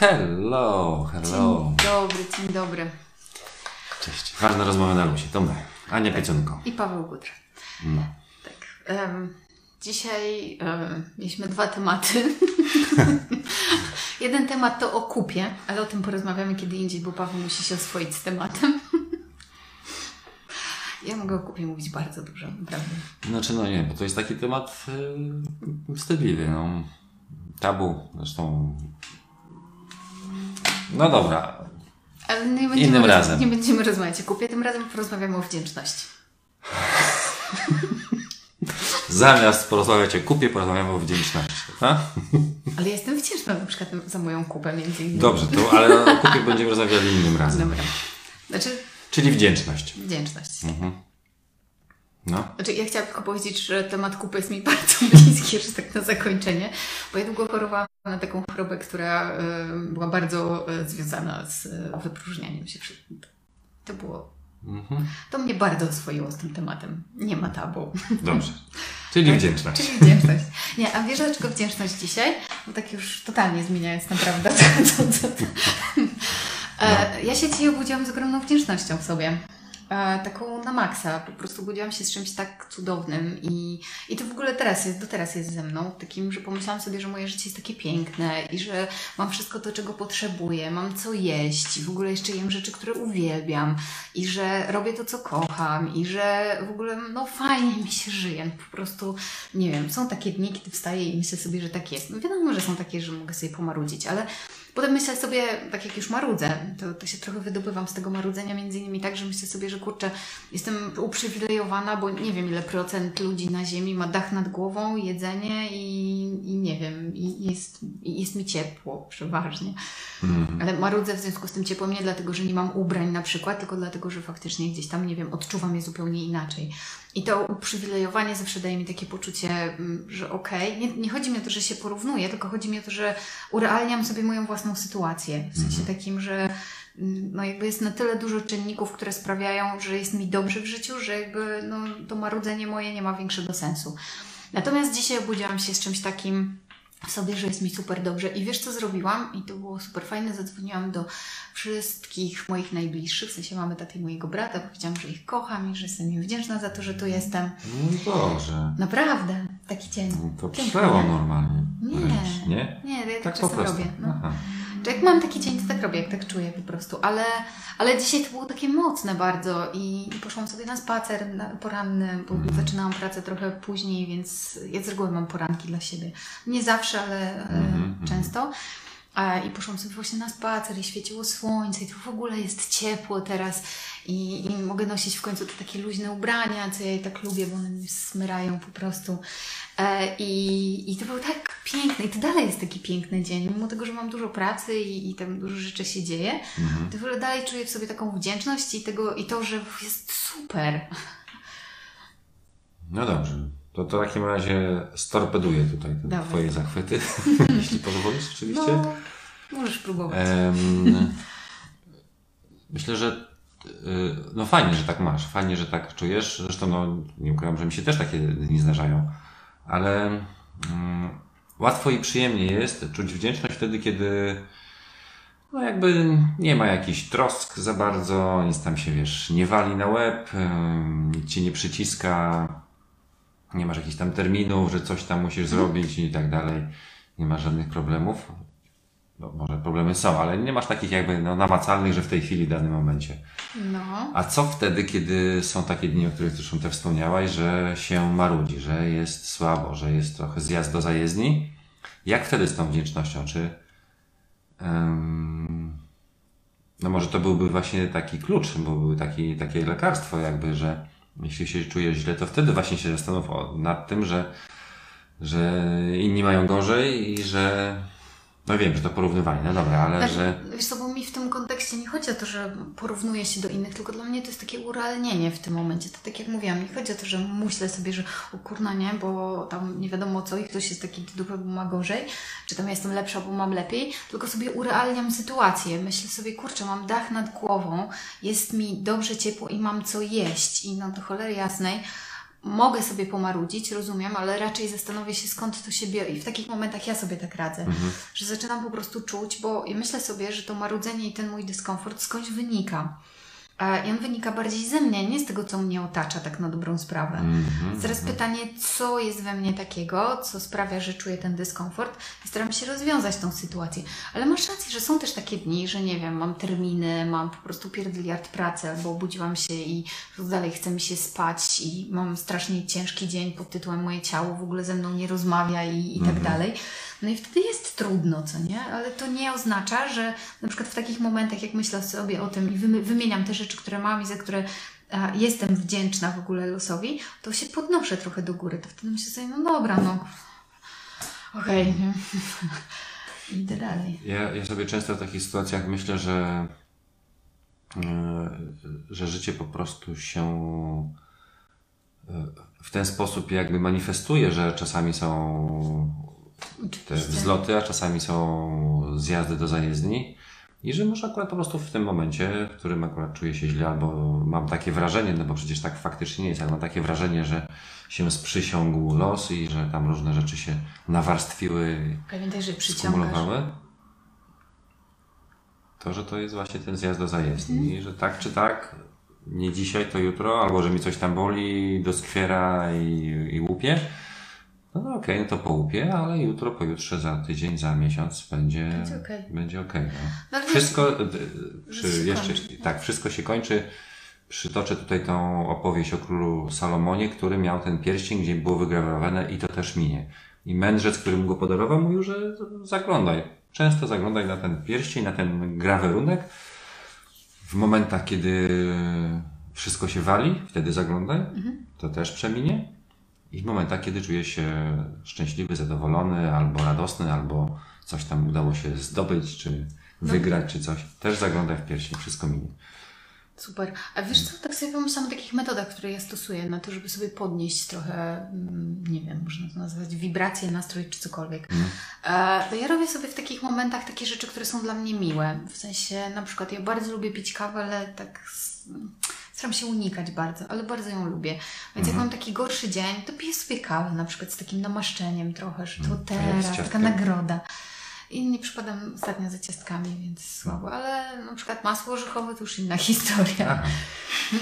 Hello, hello. Dzień dobry, dzień dobry. Cześć. Ważna rozmowa na luzie. To my. Ania Piecionko. I Paweł Gudra. No. Tak. em, dzisiaj em, mieliśmy dwa tematy. Jeden temat to o kupie, ale o tym porozmawiamy kiedy indziej, bo Paweł musi się oswoić z tematem. Ja mogę o kupie mówić bardzo dużo, naprawdę. Znaczy, no nie, bo to jest taki temat yy, wstydliwy, no. Tabu, zresztą. No dobra. Ale nie będziemy, Innym roz- razem. nie będziemy rozmawiać o kupie, tym razem porozmawiamy o wdzięczności. Zamiast porozmawiać o kupie, porozmawiamy o wdzięczności. tak? Ale ja jestem wdzięczna na przykład za moją kupę między innymi. Dobrze, to, ale o kupie będziemy rozmawiali innym razem. Dobra. Znaczy, Czyli wdzięczność. wdzięczność. No. Znaczy, ja chciałam tylko powiedzieć, że temat kupy jest mi bardzo bliski, że tak na zakończenie, bo ja długo chorowałam na taką chorobę, która y, była bardzo y, związana z y, wypróżnianiem się. To było, Mhm. to mnie bardzo oswoiło z tym tematem. Nie ma tabu. Dobrze. Czyli wdzięczność. Czyli wdzięczność. Nie, a wiesz dlaczego wdzięczność dzisiaj? Bo tak już totalnie zmieniając naprawdę. To, to, to. E, ja się dzisiaj obudziłam z ogromną wdzięcznością w sobie. E, taką na maksa. Po prostu obudziłam się z czymś tak cudownym i, i to w ogóle teraz jest, do teraz jest ze mną. Takim, że pomyślałam sobie, że moje życie jest takie piękne i że mam wszystko to, czego potrzebuję, mam co jeść w ogóle jeszcze jem rzeczy, które uwielbiam i że robię to, co kocham i że w ogóle no fajnie mi się żyje. Po prostu, nie wiem, są takie dni, kiedy wstaję i myślę sobie, że tak jest. No wiadomo, że są takie, że mogę sobie pomarudzić, ale Potem myślę sobie, tak jak już marudzę, to, to się trochę wydobywam z tego marudzenia, między innymi tak, że myślę sobie, że kurczę, jestem uprzywilejowana, bo nie wiem ile procent ludzi na ziemi ma dach nad głową, jedzenie i, i nie wiem, i jest, i jest mi ciepło przeważnie. Ale marudzę w związku z tym ciepłem nie dlatego, że nie mam ubrań na przykład, tylko dlatego, że faktycznie gdzieś tam, nie wiem, odczuwam je zupełnie inaczej. I to uprzywilejowanie zawsze daje mi takie poczucie, mm, że okej, nie, nie chodzi mi o to, że się porównuję, tylko chodzi mi o to, że urealniam sobie moją własną sytuację. W sensie takim, że mm, no jakby jest na tyle dużo czynników, które sprawiają, że jest mi dobrze w życiu, że jakby no, to marudzenie moje nie ma większego sensu. Natomiast dzisiaj obudziłam się z czymś takim w sobie, że jest mi super dobrze. I wiesz, co zrobiłam? I to było super fajne. Zadzwoniłam do wszystkich moich najbliższych, w sensie mamy taty i mojego brata, bo powiedziałam, że ich kocham i że jestem im wdzięczna za to, że tu jestem. No Boże. Naprawdę, taki dzień. No to przełom normalnie. Nie. Wręcz, Nie? Nie, ja tak, Tak czasem robię. No. Aha. Że jak mam taki dzień, to tak robię, jak tak czuję po prostu. Ale, ale dzisiaj to było takie mocne bardzo i i poszłam sobie na spacer na, poranny, bo Mhm. zaczynałam pracę trochę później, więc ja z reguły mam poranki dla siebie. Nie zawsze, ale e, Mhm, często. I poszłam sobie właśnie na spacer i świeciło słońce i to w ogóle jest ciepło teraz i, i mogę nosić w końcu te takie luźne ubrania, co ja i tak lubię, bo one mnie smyrają po prostu. E, i, I to był tak piękny i to dalej jest taki piękny dzień, mimo tego, że mam dużo pracy i, i tam dużo rzeczy się dzieje, to w ogóle dalej czuję w sobie taką wdzięczność i, tego, i to, że jest super. No dobrze. To, to w takim razie storpeduję tutaj te Dawaj. Twoje zachwyty, jeśli pozwolisz oczywiście. No, możesz próbować. Em, myślę, że y, no fajnie, że tak masz, fajnie, że tak czujesz. Zresztą no, nie ukrywam, że mi się też takie dni zdarzają, ale mm, łatwo i przyjemnie jest czuć wdzięczność wtedy, kiedy no jakby nie ma jakichś trosk za bardzo, nic tam się, wiesz, nie wali na łeb, nic ci nie przyciska, nie masz jakichś tam terminów, że coś tam musisz zrobić i tak dalej. Nie masz żadnych problemów. No, może problemy są, ale nie masz takich jakby no, namacalnych, że w tej chwili, w danym momencie. No. A co wtedy, kiedy są takie dni, o których zresztą też wspomniałaś, że się marudzi, że jest słabo, że jest trochę zjazd do zajezdni? Jak wtedy z tą wdzięcznością? Czy em, no może to byłby właśnie taki klucz, bo były taki, takie lekarstwo jakby, że jeśli się czujesz źle, to wtedy właśnie się zastanów nad tym, że, że inni mają gorzej i że no wiem, że to porównywanie, no dobra, ale Znaczy, że Wiesz co, bo mi w tym kontekście nie chodzi o to, że porównuję się do innych, tylko dla mnie to jest takie urealnienie w tym momencie. To tak jak mówiłam, nie chodzi o to, że myślę sobie, że o kurna nie, bo tam nie wiadomo co i ktoś jest taki dupy, bo ma gorzej, czy tam jestem lepsza, bo mam lepiej, tylko sobie urealniam sytuację. Myślę sobie, kurczę, mam dach nad głową, jest mi dobrze ciepło i mam co jeść i no do cholery jasnej mogę sobie pomarudzić, rozumiem, ale raczej zastanowię się skąd to się bierze. I w takich momentach ja sobie tak radzę, Mhm. że zaczynam po prostu czuć, bo myślę sobie, że to marudzenie i ten mój dyskomfort skądś wynika. I on wynika bardziej ze mnie, nie z tego, co mnie otacza, tak na dobrą sprawę. Mhm. Teraz pytanie, co jest we mnie takiego, co sprawia, że czuję ten dyskomfort i staram się rozwiązać tą sytuację. Ale masz rację, że są też takie dni, że nie wiem, mam terminy, mam po prostu pierdyliard pracy, albo obudziłam się i dalej chce mi się spać i mam strasznie ciężki dzień pod tytułem moje ciało w ogóle ze mną nie rozmawia i, i tak dalej. No i wtedy jest trudno, co nie? Ale to nie oznacza, że na przykład w takich momentach, jak myślę sobie o tym i wymieniam te rzeczy, które mam i za które a, jestem wdzięczna w ogóle losowi, to się podnoszę trochę do góry. To wtedy myślę sobie, no dobra, no okej, nie? Idę dalej. Ja, ja sobie często w takich sytuacjach myślę, że, e, że życie po prostu się e, w ten sposób jakby manifestuje, że czasami są te wzloty, a czasami są zjazdy do zajezdni. I że może akurat po prostu w tym momencie, w którym akurat czuję się źle, albo mam takie wrażenie, no bo przecież tak faktycznie nie jest, ale mam takie wrażenie, że się sprzysiągł los i że tam różne rzeczy się nawarstwiły Pamiętaj, że skumulowały, to, że to jest właśnie ten zjazd do zajezdni, i że tak czy tak, nie dzisiaj, to jutro, albo że mi coś tam boli, doskwiera i, i łupie, no, no okej, no to połupię, ale jutro, pojutrze, za tydzień, za miesiąc będzie, Będzie okej. będzie okej, no. No, Wszystko, przy, jeszcze, kończy. tak, wszystko się kończy. Przytoczę tutaj tą opowieść o królu Salomonie, który miał ten pierścień, gdzie było wygrawerowane i to też minie. I mędrzec, który mu go podarował, mówił, że zaglądaj. Często zaglądaj na ten pierścień, na ten grawerunek. W momentach, kiedy wszystko się wali, wtedy zaglądaj. To też przeminie. I w momentach, kiedy czujesz się szczęśliwy, zadowolony, albo radosny, albo coś tam udało się zdobyć, czy wygrać, czy coś, też zaglądaj w pierścień, wszystko minie. Super. A wiesz co, tak sobie pomyślałam o takich metodach, które ja stosuję na to, żeby sobie podnieść trochę, mm, nie wiem, można to nazwać wibracje, nastrój czy cokolwiek. E, to ja robię sobie w takich momentach takie rzeczy, które są dla mnie miłe. W sensie, na przykład ja bardzo lubię pić kawę, ale tak staram się unikać bardzo, ale bardzo ją lubię. Więc jak mam taki gorszy dzień, to piję sobie kawę na przykład z takim namaszczeniem trochę, że to z teraz, taka nagroda. I nie przypadam ostatnio za ciastkami, więc słabo, ale na przykład masło orzechowe to już inna historia.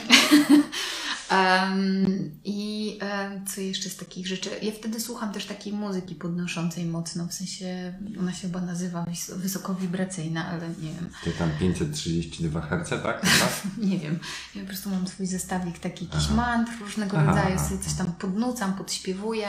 Aha. Em, I em, co jeszcze z takich rzeczy? Ja wtedy słucham też takiej muzyki podnoszącej mocno, w sensie ona się chyba nazywa wys- wysokowibracyjna, ale nie wiem. Ty tam 532 Hz, tak? Nie wiem. Ja po prostu mam swój zestawik taki jakiś mantr różnego Aha, rodzaju, aha, sobie coś tam podnucam, podśpiewuję.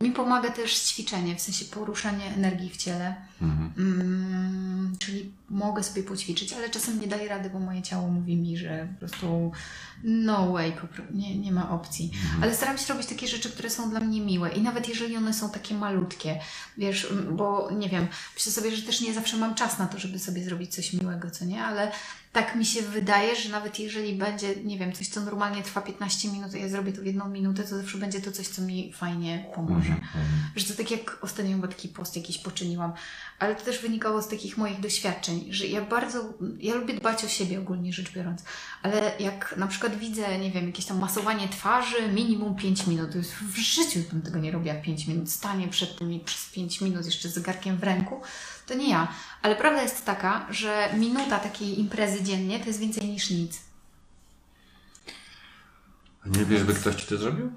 Mi pomaga też ćwiczenie, w sensie poruszanie energii w ciele. Mhm. Mm, czyli mogę sobie poćwiczyć, ale czasem nie daję rady, bo moje ciało mówi mi, że po prostu no way, nie, nie ma opcji. Ale staram się robić takie rzeczy, które są dla mnie miłe. I nawet jeżeli one są takie malutkie, wiesz, bo nie wiem, myślę sobie, że też nie zawsze mam czas na to, żeby sobie zrobić coś miłego, co nie, ale tak mi się wydaje, że nawet jeżeli będzie, nie wiem, coś, co normalnie trwa 15 minut, a ja zrobię to w jedną minutę, to zawsze będzie to coś, co mi fajnie pomoże. Że to tak jak ostatnio chyba taki post jakiś poczyniłam, ale to też wynikało z takich moich doświadczeń, że ja bardzo, ja lubię dbać o siebie ogólnie rzecz biorąc, ale jak na przykład widzę, nie wiem, jakieś tam masowanie twarzy, minimum 5 minut, w życiu bym tego nie robiła 5 minut, stanie przed tymi przez 5 minut jeszcze z zegarkiem w ręku, to nie ja. Ale prawda jest taka, że minuta takiej imprezy dziennie to jest więcej niż nic. A Nie wiesz, by ktoś ci to zrobił?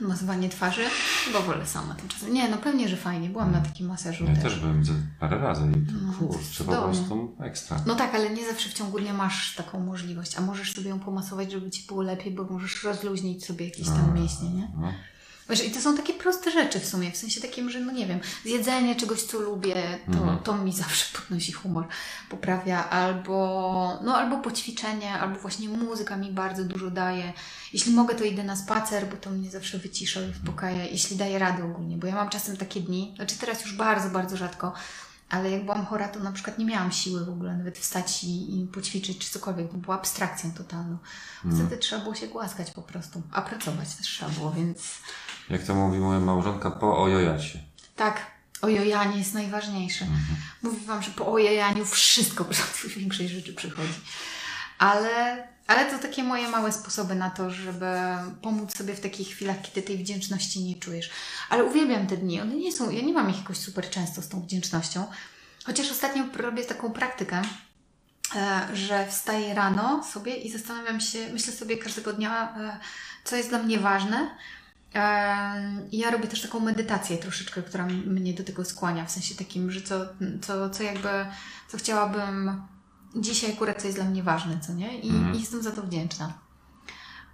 Masowanie twarzy? Chyba wolę sama tymczasem. Nie, no pewnie, że fajnie. Byłam na takim masażu Ja też. też byłem parę razy i to, No, kurczę, po prostu ekstra. No tak, ale nie zawsze w ciągu dnia masz taką możliwość, a możesz sobie ją pomasować, żeby ci było lepiej, bo możesz rozluźnić sobie jakieś tam mięśnie, nie? No. Wiesz, i to są takie proste rzeczy w sumie, w sensie takim, że no nie wiem, zjedzenie czegoś, co lubię, to, to mi zawsze podnosi humor, poprawia, albo, no, albo poćwiczenie, albo właśnie muzyka mi bardzo dużo daje. Jeśli mogę, to idę na spacer, bo to mnie zawsze wycisza i uspokaja, jeśli daję radę ogólnie, bo ja mam czasem takie dni, znaczy teraz już bardzo, bardzo rzadko, ale jak byłam chora, to na przykład nie miałam siły w ogóle nawet wstać i, i poćwiczyć czy cokolwiek, bo była abstrakcją totalną. Wtedy trzeba było się głaskać po prostu, a pracować też trzeba było, więc... Jak to mówi moja małżonka, po się. Tak, ojojanie jest najważniejsze. Mówię Wam, że po ojojaniu wszystko, po prostu większość rzeczy przychodzi. Ale, ale to takie moje małe sposoby na to, żeby pomóc sobie w takich chwilach, kiedy tej wdzięczności nie czujesz. Ale uwielbiam te dni. One nie są, ja nie mam ich jakoś super często z tą wdzięcznością. Chociaż ostatnio robię taką praktykę, e, że wstaję rano sobie i zastanawiam się, myślę sobie każdego dnia, e, co jest dla mnie ważne. Ja robię też taką medytację troszeczkę, która mnie do tego skłania, w sensie takim, że co, co, co jakby, co chciałabym dzisiaj akurat, co jest dla mnie ważne, co nie? I, Mhm. i jestem za to wdzięczna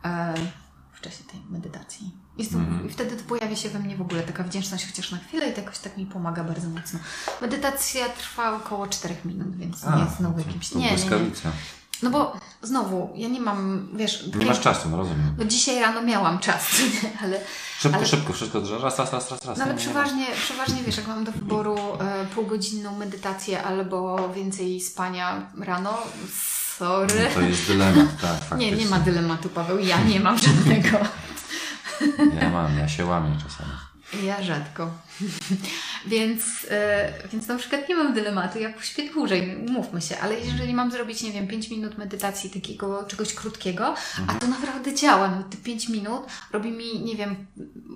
e, w czasie tej medytacji. Jestem, Mhm. I wtedy to pojawia się we mnie w ogóle taka wdzięczność chociaż na chwilę i to jakoś tak mi pomaga bardzo mocno. Medytacja trwa około 4 minut, więc nie jest znowu jakimś... Nie, nie, nie. No bo znowu, ja nie mam, wiesz... Nie masz czasu, no rozumiem. No dzisiaj rano miałam czas, ale... Szybko, ale- szybko, wszystko, raz, raz, raz, raz, raz. No ale nie, nie, nie. przeważnie, przeważnie wiesz, jak mam do wyboru e, półgodzinną medytację albo więcej spania rano, sorry. No To jest dylemat, tak, faktycznie. nie, nie ma dylematu, Paweł, ja nie mam żadnego. Ja mam, ja się łamię czasami. Ja rzadko. więc, e, więc na przykład nie mam dylematu, ja pośpię dłużej, umówmy się, ale jeżeli mam zrobić, nie wiem, 5 minut medytacji takiego czegoś krótkiego, a to naprawdę działa, no te 5 minut robi mi, nie wiem,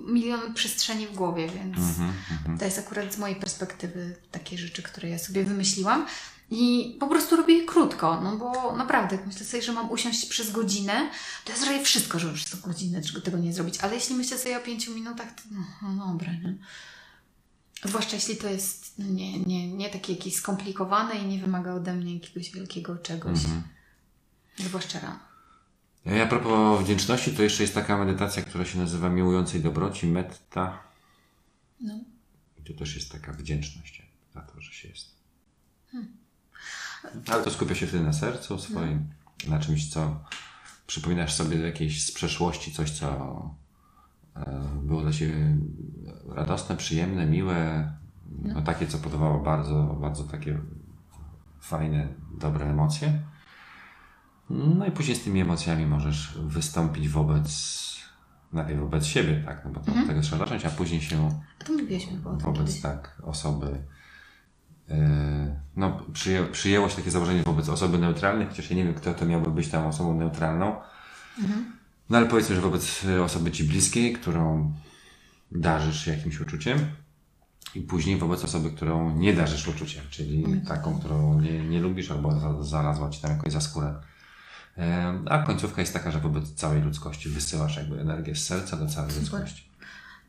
milion przestrzeni w głowie, więc Mhm, mhm. to jest akurat z mojej perspektywy takie rzeczy, które ja sobie wymyśliłam. I po prostu robię je krótko, no bo naprawdę, jak myślę sobie, że mam usiąść przez godzinę, to ja zrobię wszystko, żeby przez tą godzinę tego nie zrobić. Ale jeśli myślę sobie o pięciu minutach, to no, no dobra, nie? Zwłaszcza jeśli to jest no nie, nie, nie takie jakieś skomplikowane i nie wymaga ode mnie jakiegoś wielkiego czegoś. Mhm. Zwłaszcza rano. Ja a propos wdzięczności, to jeszcze jest taka medytacja, która się nazywa miłującej dobroci, metta. No. I to też jest taka wdzięczność za to, że się jest. Ale to skupia się wtedy na sercu swoim, na czymś, co przypominasz sobie jakieś z przeszłości, coś, co e, było dla Ciebie radosne, przyjemne, miłe, no takie, co podawało bardzo, bardzo takie fajne, dobre emocje. No i później z tymi emocjami możesz wystąpić wobec, najpierw wobec siebie, tak, no bo to od tego trzeba zacząć, a później się A to mówiliśmy wobec tak osoby. E, No, przyję, przyjęło się takie założenie wobec osoby neutralnej, chociaż ja nie wiem, kto to miałby być tą osobą neutralną. No ale powiedzmy, że wobec e, osoby ci bliskiej, którą darzysz jakimś uczuciem, i później wobec osoby, którą nie darzysz uczuciem, czyli taką, którą nie, nie lubisz albo za, zarazła ci tam jakoś za skórę. E, A końcówka jest taka, że wobec całej ludzkości wysyłasz jakby energię z serca do całej ludzkości.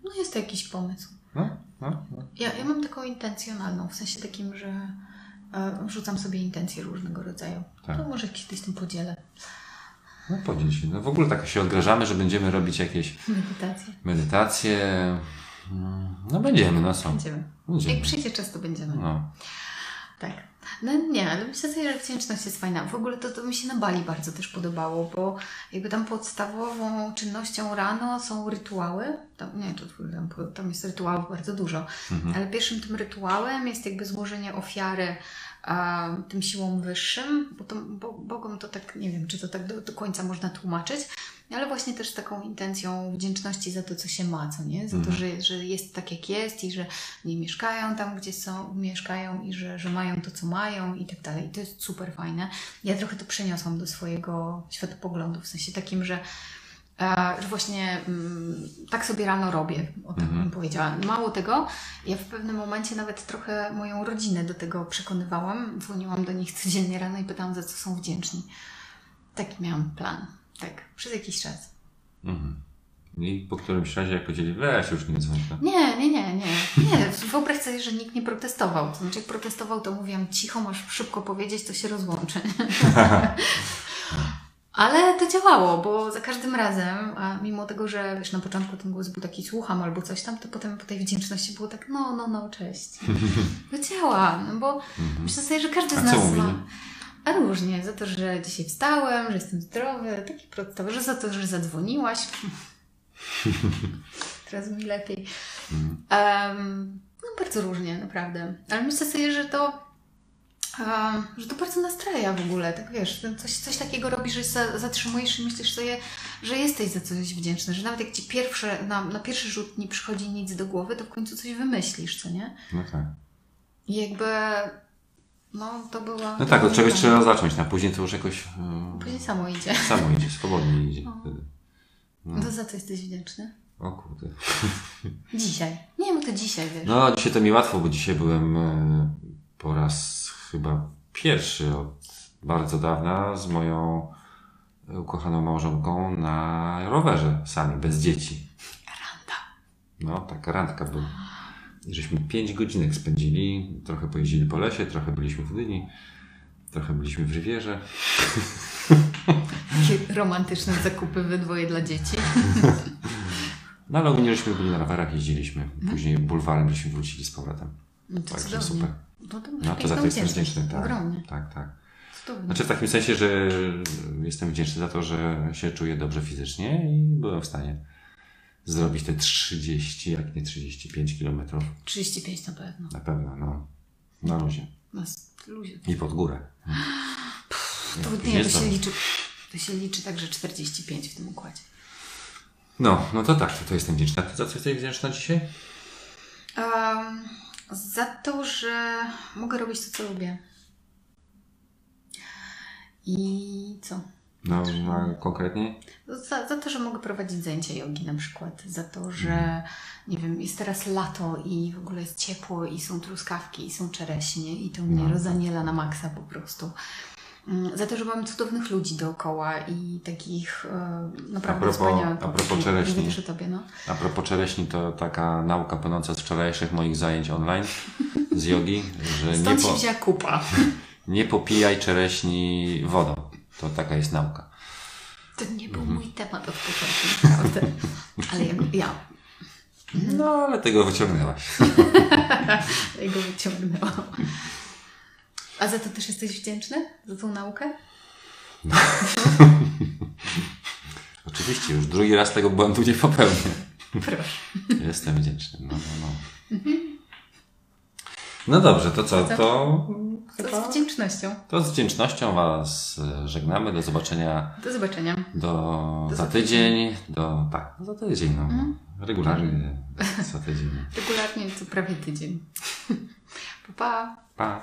No jest to jakiś pomysł. No, no, no. Ja, ja mam taką intencjonalną, w sensie takim, że e, wrzucam sobie intencje różnego rodzaju. Tak. To może kiedyś tym podzielę. No podziel się. No w ogóle tak się odgrażamy, że będziemy robić jakieś Medytację. medytacje. Mm, No będziemy, no są. Będziemy. Będziemy. Jak przyjdzie czas, to będziemy. No. Tak. No nie, ale myślę sobie, że wdzięczność jest fajna. W ogóle to, to mi się na Bali bardzo też podobało, bo jakby tam podstawową czynnością rano są rytuały. Tam, nie, to, tam, tam jest rytuałów bardzo dużo. Ale pierwszym tym rytuałem jest jakby złożenie ofiary a, tym siłom wyższym, bo, to, bo Bogom to tak, nie wiem, czy to tak do, do końca można tłumaczyć, ale właśnie też z taką intencją wdzięczności za to, co się ma, co nie? Za to, że, że jest tak, jak jest i że nie mieszkają tam, gdzie są, mieszkają i że, że mają to, co mają i tak dalej. I to jest super fajne. Ja trochę to przeniosłam do swojego światopoglądu, w sensie takim, że że właśnie mm, tak sobie rano robię, o tak bym powiedziała. Mało tego, ja w pewnym momencie nawet trochę moją rodzinę do tego przekonywałam. Dzwoniłam do nich codziennie rano i pytałam, za co są wdzięczni. Taki miałam plan. Tak, przez jakiś czas. Mhm. I po którymś razie jak powiedzieli, weź już nie dzwoń. no. Nie, nie, nie, nie. Nie, wyobraź sobie, że nikt nie protestował. To znaczy, jak protestował, to mówiłam cicho, masz szybko powiedzieć, to się rozłączy. Ale to działało, bo za każdym razem, a mimo tego, że wiesz, na początku ten głos był taki słucham albo coś tam, to potem po tej wdzięczności było tak, no, no, no, cześć. To działa, no bo myślę sobie, że każdy z Mhm. Nas ma. A różnie, za to, że dzisiaj wstałem, że jestem zdrowy, taki podstawowy, że za to, że zadzwoniłaś. Teraz mi lepiej. Mhm. Em, no bardzo różnie, naprawdę. Ale myślę sobie, że to że to bardzo nastraja w ogóle, tak wiesz, coś, coś takiego robisz, że za, zatrzymujesz i myślisz sobie, że jesteś za coś wdzięczny, że nawet jak ci pierwsze, na, na pierwszy rzut nie przychodzi nic do głowy, to w końcu coś wymyślisz, co nie? No tak. I jakby No to była... No tak, od czegoś trzeba zacząć, a później to już jakoś yy, Później samo idzie. samo idzie, swobodnie idzie wtedy. To za co jesteś wdzięczny? O kurde. Dzisiaj. Nie, bo to dzisiaj, wiesz. No, dzisiaj to mi łatwo, bo dzisiaj byłem e, po raz chyba pierwszy od bardzo dawna z moją ukochaną małżonką na rowerze sami, bez dzieci. Randa. No, taka randka była. I żeśmy pięć godzinek spędzili, trochę pojeździli po lesie, trochę byliśmy w Gdyni, trochę byliśmy w Rywierze. Takie romantyczne zakupy we dwoje dla dzieci. No ale ogólnie żeśmy byli na rowerach, jeździliśmy. Później bulwarem żeśmy wrócili z powrotem. No to Także super. No to No to za to jestem wdzięczny. Tak, Ogromnie. tak, tak. Znaczy w takim sensie, że jestem wdzięczny za to, że się czuję dobrze fizycznie i byłem w stanie zrobić te 30, jak nie 35 kilometrów. 35 na pewno. Na pewno, no. Na luzie. Na luzie. I pod górę. To, nie, to się liczy. To się liczy także 45 w tym układzie. No, no to tak, to jestem wdzięczny. A ty za co jesteś wdzięczna dzisiaj? Um, za to, że mogę robić to, co lubię. I co? No, a konkretnie? Za, za to, że mogę prowadzić zajęcia jogi na przykład. Za to, że nie wiem, jest teraz lato i w ogóle jest ciepło i są truskawki i są czereśnie i to mnie rozaniela na maksa po prostu. Mm, Za to, że mamy cudownych ludzi dookoła i takich e, naprawdę A propos- wspaniałych. a propos czereśni. O tobie, no. A propos czereśni, to taka nauka płynąca z wczorajszych moich zajęć online z jogi, że nie, Stąd się po, wzięła kupa. nie popijaj czereśni wodą. To taka jest nauka. To nie był Mhm. mój temat od początku, naprawdę. Ale ja, ja, No, ale tego wyciągnęłaś. ja go wyciągnęłam. A za to też jesteś wdzięczny? Za tą naukę? Oczywiście, już drugi raz tego błędu nie popełnię. Proszę. Jestem wdzięczny. No, no, no. no dobrze, to co? To, To z wdzięcznością. to z wdzięcznością Was żegnamy. Do zobaczenia Do zobaczenia. do, Do za tydzień. Do, tak, za tydzień. No. Regularnie za tydzień. Regularnie co prawie tydzień. Pa, pa. Pa.